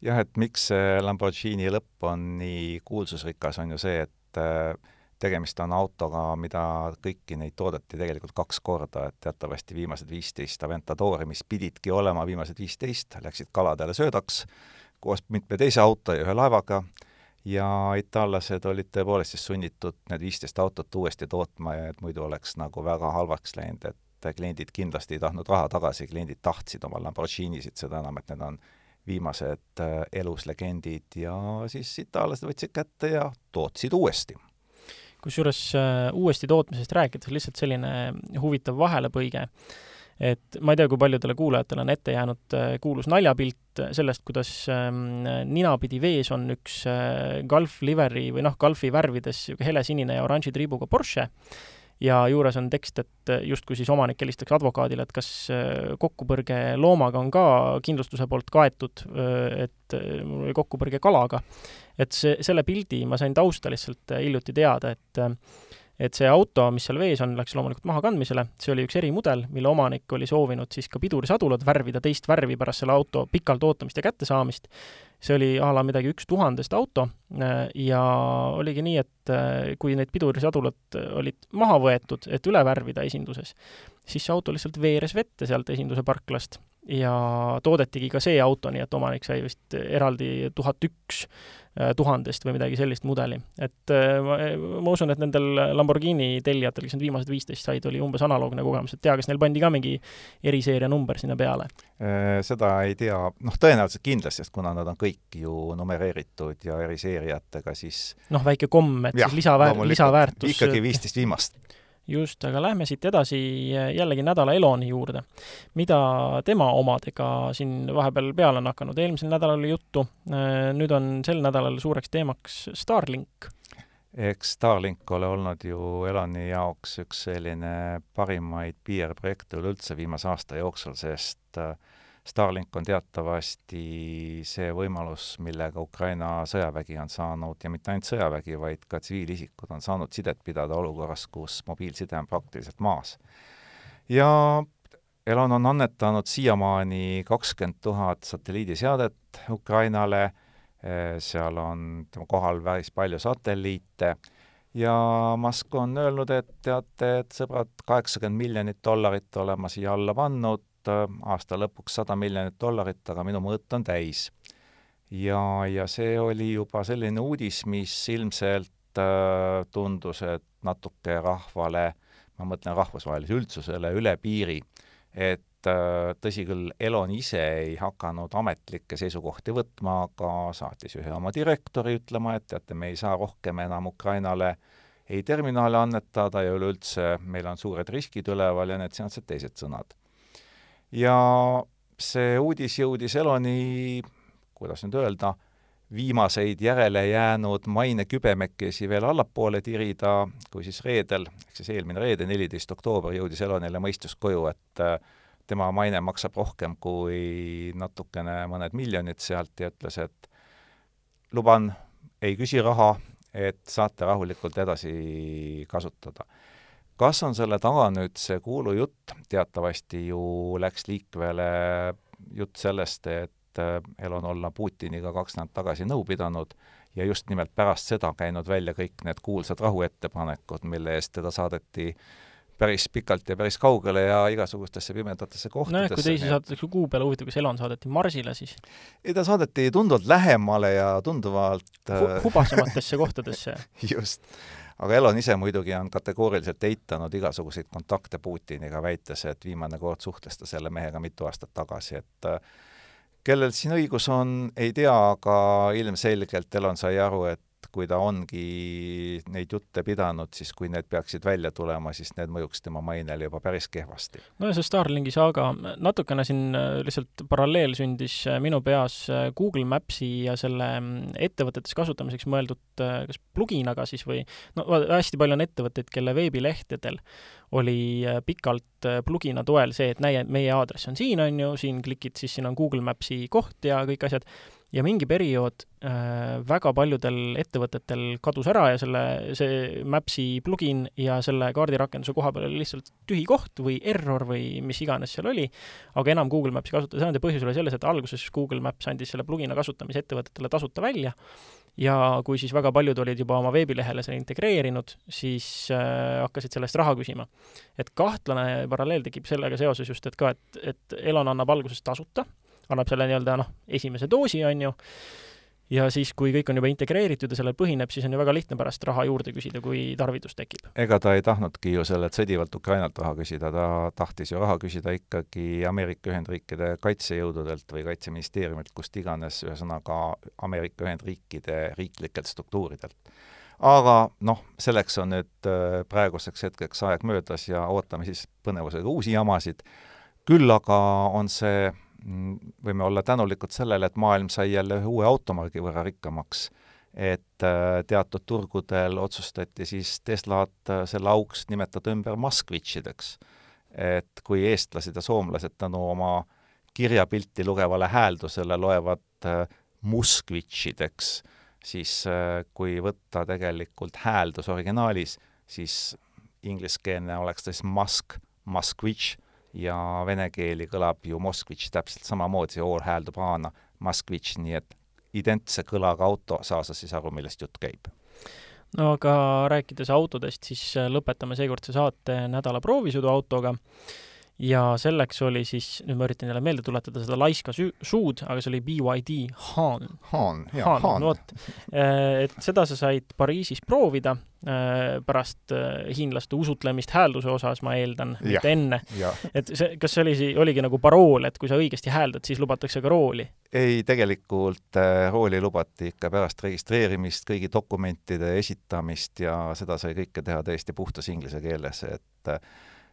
jah, et miks see Lamborghini lõpp on nii kuulsusrikas, on ju see, et äh, tegemist on autoga, mida kõiki neid toodeti tegelikult kaks korda, et teatavasti viimased viisteist Aventadori, mis pididki olema viimased viisteist, läksid kaladele söödaks koos mitme teise auto ja ühe laevaga ja itaallased olid tõepoolest siis sunnitud need viisteist autot uuesti tootma ja et muidu oleks nagu väga halvaks läinud, et kliendid kindlasti ei tahtnud raha tagasi, kliendid tahtsid oma Lamborghinisid, seda enam, et need on viimased äh, eluslegendid ja siis itaallased võtsid kätte ja tootsid uuesti. Kusjuures äh, uuesti tootmisest rääkides lihtsalt selline huvitav vahelepõige, et ma ei tea, kui paljudele kuulajatele on ette jäänud äh, kuulus naljapilt sellest, kuidas ähm, ninapidi vees on üks äh, Golf livery või noh, Golfi värvides niisugune helesinine ja oranži triibuga Porsche ja juures on tekst, et justkui siis omanik helistaks advokaadile, et kas kokkupõrge loomaga on ka kindlustuse poolt kaetud, et kokkupõrge kalaga. et see, selle pildi ma sain tausta lihtsalt äh, hiljuti teada, et äh, et see auto, mis seal vees on, läks loomulikult mahakandmisele, see oli üks erimudel, mille omanik oli soovinud siis ka pidurisadulad värvida teist värvi pärast selle auto pikalt ootamist ja kättesaamist. see oli a la midagi üks tuhandest auto äh, ja oligi nii, et kui need pidurisadulad olid maha võetud, et üle värvida esinduses, siis see auto lihtsalt veeres vette sealt esinduse parklast ja toodetigi ka see auto, nii et omanik sai vist eraldi tuhat üks Äh, tuhandest või midagi sellist mudeli. et äh, ma, ma usun, et nendel Lamborghini tellijatel, kes need viimased viisteist said, oli umbes analoogne kogemus, et tea, kas neil pandi ka mingi eriseeria number sinna peale? Äh, seda ei tea, noh, tõenäoliselt kindlasti, sest kuna nad on kõik ju numereeritud ja eriseeriatega, siis noh, väike komm, et ja, siis lisaväär-, lisaväärtus ikkagi viisteist viimast just, aga lähme siit edasi jällegi nädala Eloni juurde. mida tema omadega siin vahepeal peale on hakanud, eelmisel nädalal oli juttu, nüüd on sel nädalal suureks teemaks Starlink. eks Starlink ole olnud ju Eloni jaoks üks selline parimaid PR-projekte üleüldse viimase aasta jooksul, sest äh, Starlink on teatavasti see võimalus, millega Ukraina sõjavägi on saanud, ja mitte ainult sõjavägi, vaid ka tsiviilisikud on saanud sidet pidada olukorras, kus mobiilside on praktiliselt maas. ja Elon on annetanud siiamaani kakskümmend tuhat satelliidiseadet Ukrainale, eh, seal on tema kohal päris palju satelliite ja Musk on öelnud, et teate, et sõbrad, kaheksakümmend miljonit dollarit olema siia alla pannud, aasta lõpuks sada miljonit dollarit, aga minu mõõt on täis. ja, ja see oli juba selline uudis, mis ilmselt äh, tundus, et natuke rahvale, ma mõtlen rahvusvahelisele üldsusele, üle piiri, et äh, tõsi küll, Elon ise ei hakanud ametlikke seisukohti võtma, aga saatis ühe oma direktori ütlema, et teate, me ei saa rohkem enam Ukrainale ei terminale annetada ja üleüldse meil on suured riskid üleval ja need sealsed teised sõnad ja see uudis jõudis Eloni, kuidas nüüd öelda, viimaseid järele jäänud mainekübemekesi veel allapoole tirida, kui siis reedel, ehk siis eelmine reede, neliteist oktoober, jõudis Elonile mõistus koju, et äh, tema maine maksab rohkem kui natukene mõned miljonid sealt ja ütles, et luban, ei küsi raha, et saate rahulikult edasi kasutada kas on selle taga nüüd see kuulujutt, teatavasti ju läks liikvele jutt sellest, et äh, Elon olla Putiniga kaks nädalat tagasi nõu pidanud ja just nimelt pärast seda käinud välja kõik need kuulsad rahuettepanekud, mille eest teda saadeti päris pikalt ja päris kaugele ja igasugustesse pimedatesse kohtadesse. nojah, kui teisi saadetakse kuu peale, huvitav, kas Elon saadeti Marsile siis? ei, ta saadeti tunduvalt lähemale ja tunduvalt Hu hubasematesse kohtadesse just aga Elon ise muidugi on kategooriliselt eitanud igasuguseid kontakte Putiniga, väites, et viimane kord suhtles ta selle mehega mitu aastat tagasi, et äh, kellel siin õigus on, ei tea, aga ilmselgelt Elon sai aru, et kui ta ongi neid jutte pidanud, siis kui need peaksid välja tulema, siis need mõjuks tema mainele juba päris kehvasti. no ja see Starlinki saaga, natukene siin äh, lihtsalt paralleel sündis äh, minu peas äh, Google Maps'i ja selle mm, ettevõtetes kasutamiseks mõeldud kas pluginaga siis või no hästi palju on ettevõtteid, kelle veebilehtedel oli pikalt plugina toel see, et näe, meie aadress on siin, on ju, siin klikid, siis siin on Google Maps'i koht ja kõik asjad ja mingi periood äh, väga paljudel ettevõtetel kadus ära ja selle, see Maps'i plugin ja selle kaardirakenduse koha peal oli lihtsalt tühi koht või error või mis iganes seal oli, aga enam Google Maps'i kasutada ei saanud ja põhjus oli selles, et alguses Google Maps andis selle plugina kasutamise ettevõtetele tasuta välja ja kui siis väga paljud olid juba oma veebilehele selle integreerinud, siis äh, hakkasid selle eest raha küsima. et kahtlane paralleel tekib sellega seoses just, et ka, et, et Elon annab alguses tasuta annab selle nii-öelda noh, esimese doosi, on ju, ja siis, kui kõik on juba integreeritud ja sellel põhineb, siis on ju väga lihtne pärast raha juurde küsida, kui tarvidus tekib. ega ta ei tahtnudki ju sellelt sõdivalt Ukrainalt raha küsida, ta tahtis ju raha küsida ikkagi Ameerika Ühendriikide kaitsejõududelt või Kaitseministeeriumilt, kust iganes, ühesõnaga Ameerika Ühendriikide riiklikelt struktuuridelt. aga noh, selleks on nüüd äh, praeguseks hetkeks aeg möödas ja ootame siis põnevusega uusi jamasid, küll aga on see, võime olla tänulikud sellele, et maailm sai jälle ühe uue automargi võrra rikkamaks. et äh, teatud turgudel otsustati siis Teslad äh, selle auks nimetada ümber Moskvitšideks. et kui eestlased ja soomlased tänu oma kirjapilti lugevale hääldusele loevad Moskvitšideks, siis kui võtta tegelikult hääldus originaalis, siis ingliskeelne oleks ta siis Musk, Moskvitš ja vene keeli kõlab ju Moskvitš täpselt samamoodi, oor hääldub A-na, Moskvitš, nii et identse kõlaga auto, saa sa siis aru, millest jutt käib? no aga rääkides autodest, siis lõpetame seekordse saate nädala proovisõiduautoga ja selleks oli siis, nüüd ma üritan jälle meelde tuletada seda laiska suud, aga see oli BYD Haan. Haan, jaa, Haan. vot. Äh, et seda sa said Pariisis proovida äh, pärast äh, hiinlaste usutlemist häälduse osas, ma eeldan, mitte enne. et see, kas see oli, oligi nagu parool, et kui sa õigesti hääldad, siis lubatakse ka rooli? ei, tegelikult rooli lubati ikka pärast registreerimist, kõigi dokumentide esitamist ja seda sai kõike teha täiesti puhtas inglise keeles, et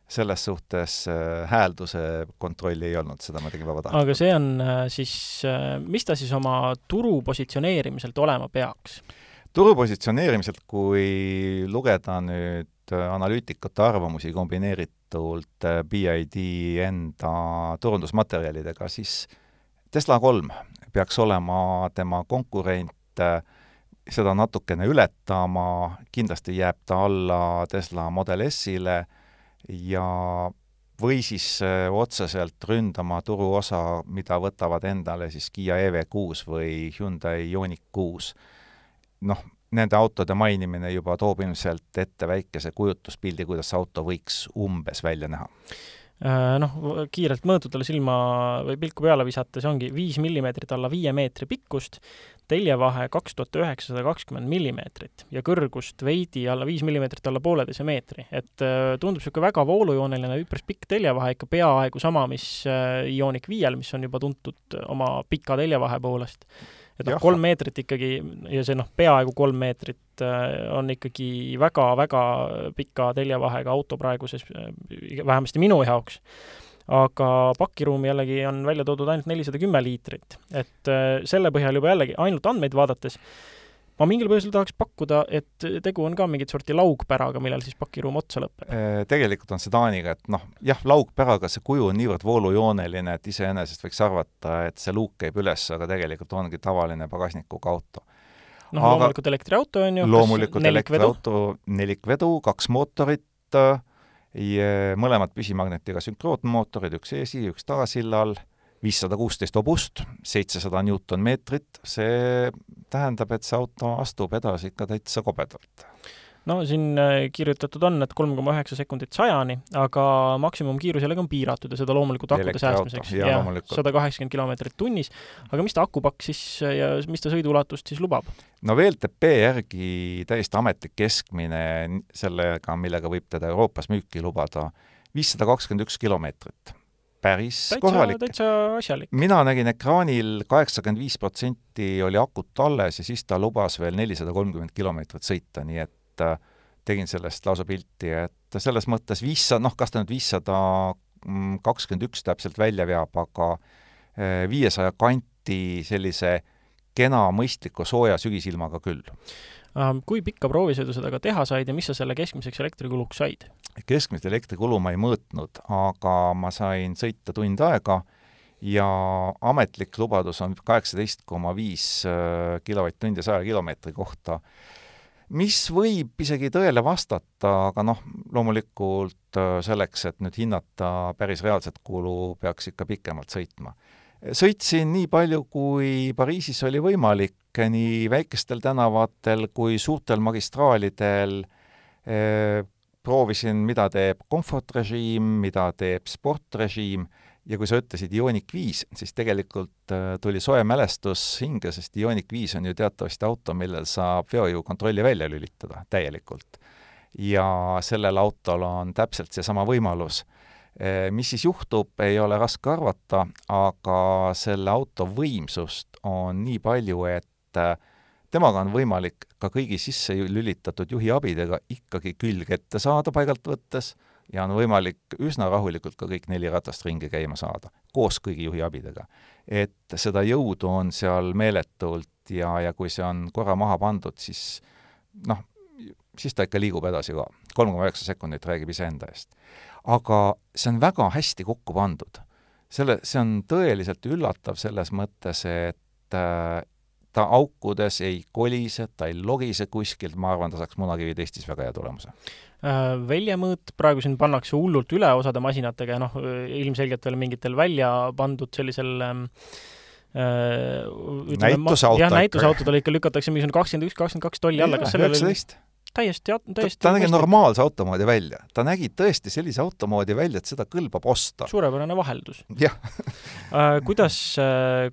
selles suhtes äh, häälduse kontrolli ei olnud, seda ma tegin vabatahtlikult. aga see on äh, siis, äh, mis ta siis oma turu positsioneerimiselt olema peaks? turu positsioneerimiselt, kui lugeda nüüd analüütikute arvamusi kombineeritult BID enda turundusmaterjalidega, siis Tesla kolm peaks olema tema konkurent, seda natukene ületama, kindlasti jääb ta alla Tesla Model S-ile ja või siis äh, otseselt ründama turuosa, mida võtavad endale siis Kiia EV6 või Hyundai Ioniq kuus. noh, nende autode mainimine juba toob ilmselt ette väikese kujutuspildi, kuidas auto võiks umbes välja näha Äh, noh, kiirelt mõõtudele silma või pilku peale visates ongi viis millimeetrit alla viie meetri pikkust, teljevahe kaks tuhat üheksasada kakskümmend millimeetrit ja kõrgust veidi alla viis millimeetrit alla pooleteise meetri. et äh, tundub niisugune väga voolujooneline, üpris pikk teljevahe, ikka peaaegu sama, mis äh, Ioniq viiel, mis on juba tuntud oma pika teljevahe poolest et noh, kolm meetrit ikkagi ja see noh, peaaegu kolm meetrit äh, on ikkagi väga-väga pika teljevahega auto praeguses, äh, vähemasti minu jaoks. aga pakiruumi jällegi on välja toodud ainult nelisada kümme liitrit, et äh, selle põhjal juba jällegi ainult andmeid vaadates ma mingil põhjusel tahaks pakkuda, et tegu on ka mingit sorti laugpäraga, millel siis pakiruum otsa lõpeb. Äh, tegelikult on see Taaniga, et noh, jah, laugpäraga see kuju on niivõrd voolujooneline, et iseenesest võiks arvata, et see luuk käib üles, aga tegelikult ongi tavaline pagasnikuga auto. noh, loomulikult elektriauto on ju. loomulikult elektriauto, nelikvedu, kaks mootorit, mõlemad püsimagnetiga sünkroonmootorid, üks eesi, üks tagasillal viissada kuusteist hobust, seitsesada Newton-meetrit, see tähendab, et see auto astub edasi ikka täitsa kobedalt. no siin äh, kirjutatud on, et kolm koma üheksa sekundit sajani, aga maksimumkiirus jällegi on piiratud ja seda loomulikult akkude säästmiseks. sada kaheksakümmend kilomeetrit tunnis. aga mis ta akupakk siis ja mis ta sõiduulatust siis lubab? no VLTP järgi täiesti ametlik keskmine sellega, millega võib teda Euroopas müüki lubada, viissada kakskümmend üks kilomeetrit päris täitsa, korralik. täitsa asjalik. mina nägin ekraanil kaheksakümmend viis protsenti oli akut alles ja siis ta lubas veel nelisada kolmkümmend kilomeetrit sõita, nii et äh, tegin sellest lausa pilti, et selles mõttes viissada, noh, kas ta nüüd viissada kakskümmend üks täpselt välja veab, aga äh, viiesaja kanti sellise kena mõistliku sooja sügisilmaga küll kui pikka proovisõidu sa temaga teha said ja mis sa selle keskmiseks elektrikuluks said? keskmist elektrikulu ma ei mõõtnud, aga ma sain sõita tund aega ja ametlik lubadus on kaheksateist koma viis äh, kilovatt-tundi saja kilomeetri kohta, mis võib isegi tõele vastata, aga noh, loomulikult äh, selleks, et nüüd hinnata päris reaalset kulu, peaks ikka pikemalt sõitma sõitsin nii palju, kui Pariisis oli võimalik, nii väikestel tänavatel kui suurtel magistraalidel proovisin, mida teeb komfortrežiim, mida teeb sportrežiim ja kui sa ütlesid Ioniq viis, siis tegelikult tuli soe mälestus hinge, sest Ioniq viis on ju teatavasti auto, millel saab veojõukontrolli välja lülitada täielikult. ja sellel autol on täpselt seesama võimalus mis siis juhtub, ei ole raske arvata, aga selle auto võimsust on nii palju, et eh, temaga on võimalik ka kõigi sisse lülitatud juhiabidega ikkagi külg ette saada paigalt võttes ja on võimalik üsna rahulikult ka kõik neli ratast ringi käima saada, koos kõigi juhiabidega. et seda jõudu on seal meeletult ja, ja kui see on korra maha pandud, siis noh, siis ta ikka liigub edasi ka. kolm koma üheksa sekundit räägib iseenda eest. aga see on väga hästi kokku pandud. selle, see on tõeliselt üllatav selles mõttes, et äh, ta aukudes ei kolise, ta ei logise kuskilt, ma arvan, ta saaks munakivitestis väga hea tulemuse äh, väljamõõt, praegu siin pannakse hullult üle osade masinatega ja noh, ilmselgelt veel mingitel välja pandud sellisel ähm, äh, näituseauto jah, näituseautodele ikka lükatakse mingisugune kakskümmend üks, kakskümmend kaks tolli alla, kas sellel üheksateist täiesti, täiesti ta, ta nägi normaalse auto moodi välja. ta nägi tõesti sellise auto moodi välja, et seda kõlbab osta. suurepärane vaheldus. jah äh, kuidas,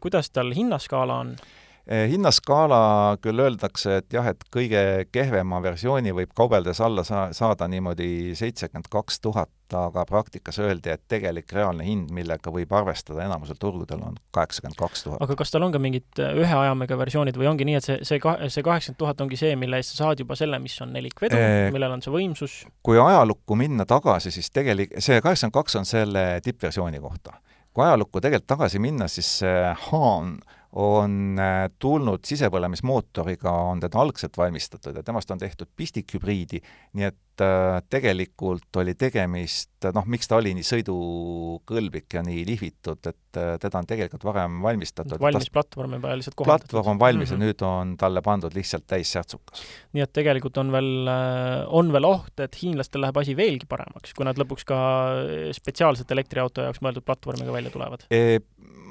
kuidas tal hinnaskaala on? Eh, hinnaskaala küll öeldakse, et jah, et kõige kehvema versiooni võib kaubeldes alla saa-, saada niimoodi seitsekümmend kaks tuhat, aga praktikas öeldi, et tegelik reaalne hind, millega võib arvestada enamusel turgudel, on kaheksakümmend kaks tuhat. aga kas tal on ka mingid äh, ühe ajamega versioonid või ongi nii, et see, see ka-, see kaheksakümmend tuhat ongi see, mille eest sa saad juba selle, mis on nelikvedu e, millel on see võimsus? kui ajalukku minna tagasi, siis tegelik-, see kaheksakümmend kaks on selle tippversiooni kohta. kui ajalukku tegelikult tagasi minna, siis see Haan on äh, tulnud sisepõlemismootoriga, on teda algselt valmistatud ja temast on tehtud pistikhübriidi, nii et äh, tegelikult oli tegemist, noh, miks ta oli nii sõidukõlblik ja nii lihvitud, et äh, teda on tegelikult varem valmistatud. valmis platvormi peal lihtsalt kohandatud. platvorm on valmis mm -hmm. ja nüüd on talle pandud lihtsalt täis särtsukas. nii et tegelikult on veel, on veel oht, et hiinlastel läheb asi veelgi paremaks, kui nad lõpuks ka spetsiaalselt elektriauto jaoks mõeldud platvormiga välja tulevad e?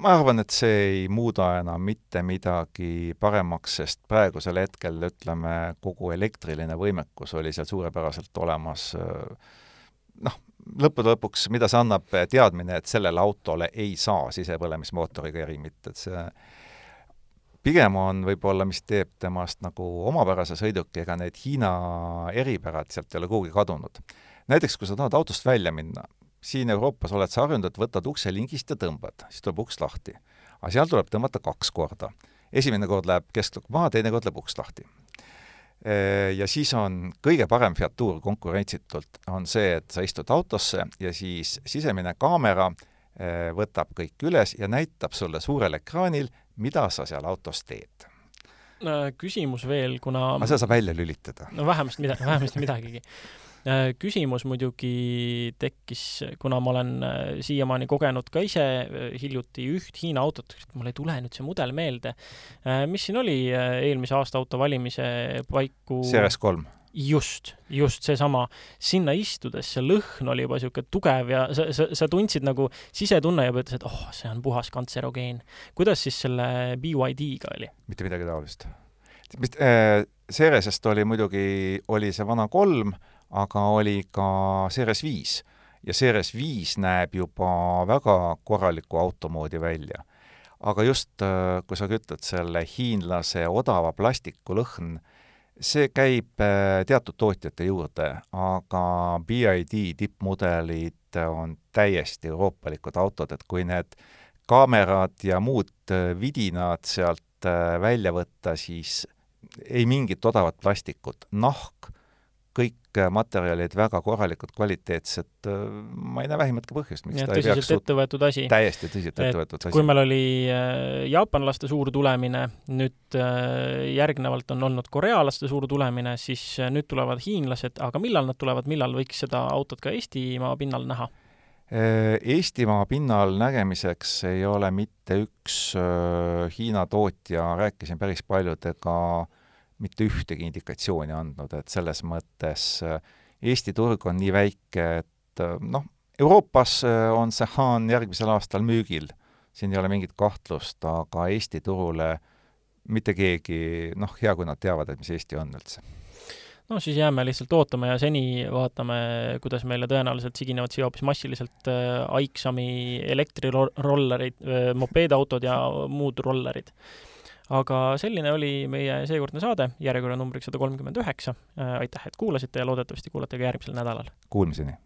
Ma arvan, et see ei muuda enam mitte midagi paremaks, sest praegusel hetkel ütleme, kogu elektriline võimekus oli seal suurepäraselt olemas, noh, lõppude lõpuks, mida see annab, teadmine, et sellele autole ei saa sisepõlemismootoriga erimit, et see pigem on võib-olla, mis teeb temast nagu omapärase sõiduki, ega need Hiina eripärad sealt ei ole kuhugi kadunud. näiteks kui sa tahad autost välja minna, siin Euroopas oled sa harjunud, et võtad ukse lingist ja tõmbad, siis tuleb uks lahti. aga seal tuleb tõmmata kaks korda. esimene kord läheb kesklukk maha, teine kord läheb uks lahti. Ja siis on kõige parem featuur konkurentsitult, on see, et sa istud autosse ja siis sisemine kaamera võtab kõik üles ja näitab sulle suurel ekraanil, mida sa seal autos teed küsimus veel, kuna aga seda saab välja lülitada? no vähemasti midagi, vähemasti midagigi Äh, küsimus muidugi tekkis, kuna ma olen äh, siiamaani kogenud ka ise äh, hiljuti üht Hiina autot, mul ei tule nüüd see mudel meelde, mis siin oli eelmise aasta auto valimise paiku CRS kolm just, just seesama, sinna istudes see lõhn oli juba niisugune tugev ja sa, sa, sa tundsid nagu, sisetunne juba ütles, et oh, see on puhas kantserogeen. kuidas siis selle BYD-ga oli? mitte midagi taolist. mis äh,, Ceresest oli muidugi, oli see vana kolm, aga oli ka Ceres viis ja Ceres viis näeb juba väga korraliku auto moodi välja. aga just, äh, kui sa ütled selle hiinlase odava plastiku lõhn, see käib äh, teatud tootjate juurde, aga BID tippmudelid on täiesti euroopalikud autod, et kui need kaamerad ja muud äh, vidinad sealt välja võtta, siis ei mingit odavat plastikut, nahk materjalid väga korralikud, kvaliteetsed, ma ei näe vähimatki põhjust, miks ja, ta ei peaks ette võetud asi. täiesti tõsiselt ette võetud asi. kui meil oli äh, jaapanlaste suur tulemine, nüüd äh, järgnevalt on olnud korealaste suur tulemine, siis äh, nüüd tulevad hiinlased, aga millal nad tulevad, millal võiks seda autot ka Eestimaa pinnal näha? Eestimaa pinnal nägemiseks ei ole mitte üks Hiina tootja, rääkisin päris paljudega äh, mitte ühtegi indikatsiooni andnud, et selles mõttes äh, Eesti turg on nii väike, et äh, noh, Euroopas äh, on see Haan järgmisel aastal müügil, siin ei ole mingit kahtlust, aga Eesti turule mitte keegi, noh, hea, kui nad teavad, et mis Eesti on üldse. No siis jääme lihtsalt ootama ja seni vaatame, kuidas meile tõenäoliselt siginevad siia hoopis massiliselt Aixami elektrirollerid mopeedautod ja muud rollerid aga selline oli meie seekordne saade, järjekorra numbriks sada kolmkümmend üheksa. Äh, aitäh, et kuulasite ja loodetavasti kuulate ka järgmisel nädalal. Kuulmiseni!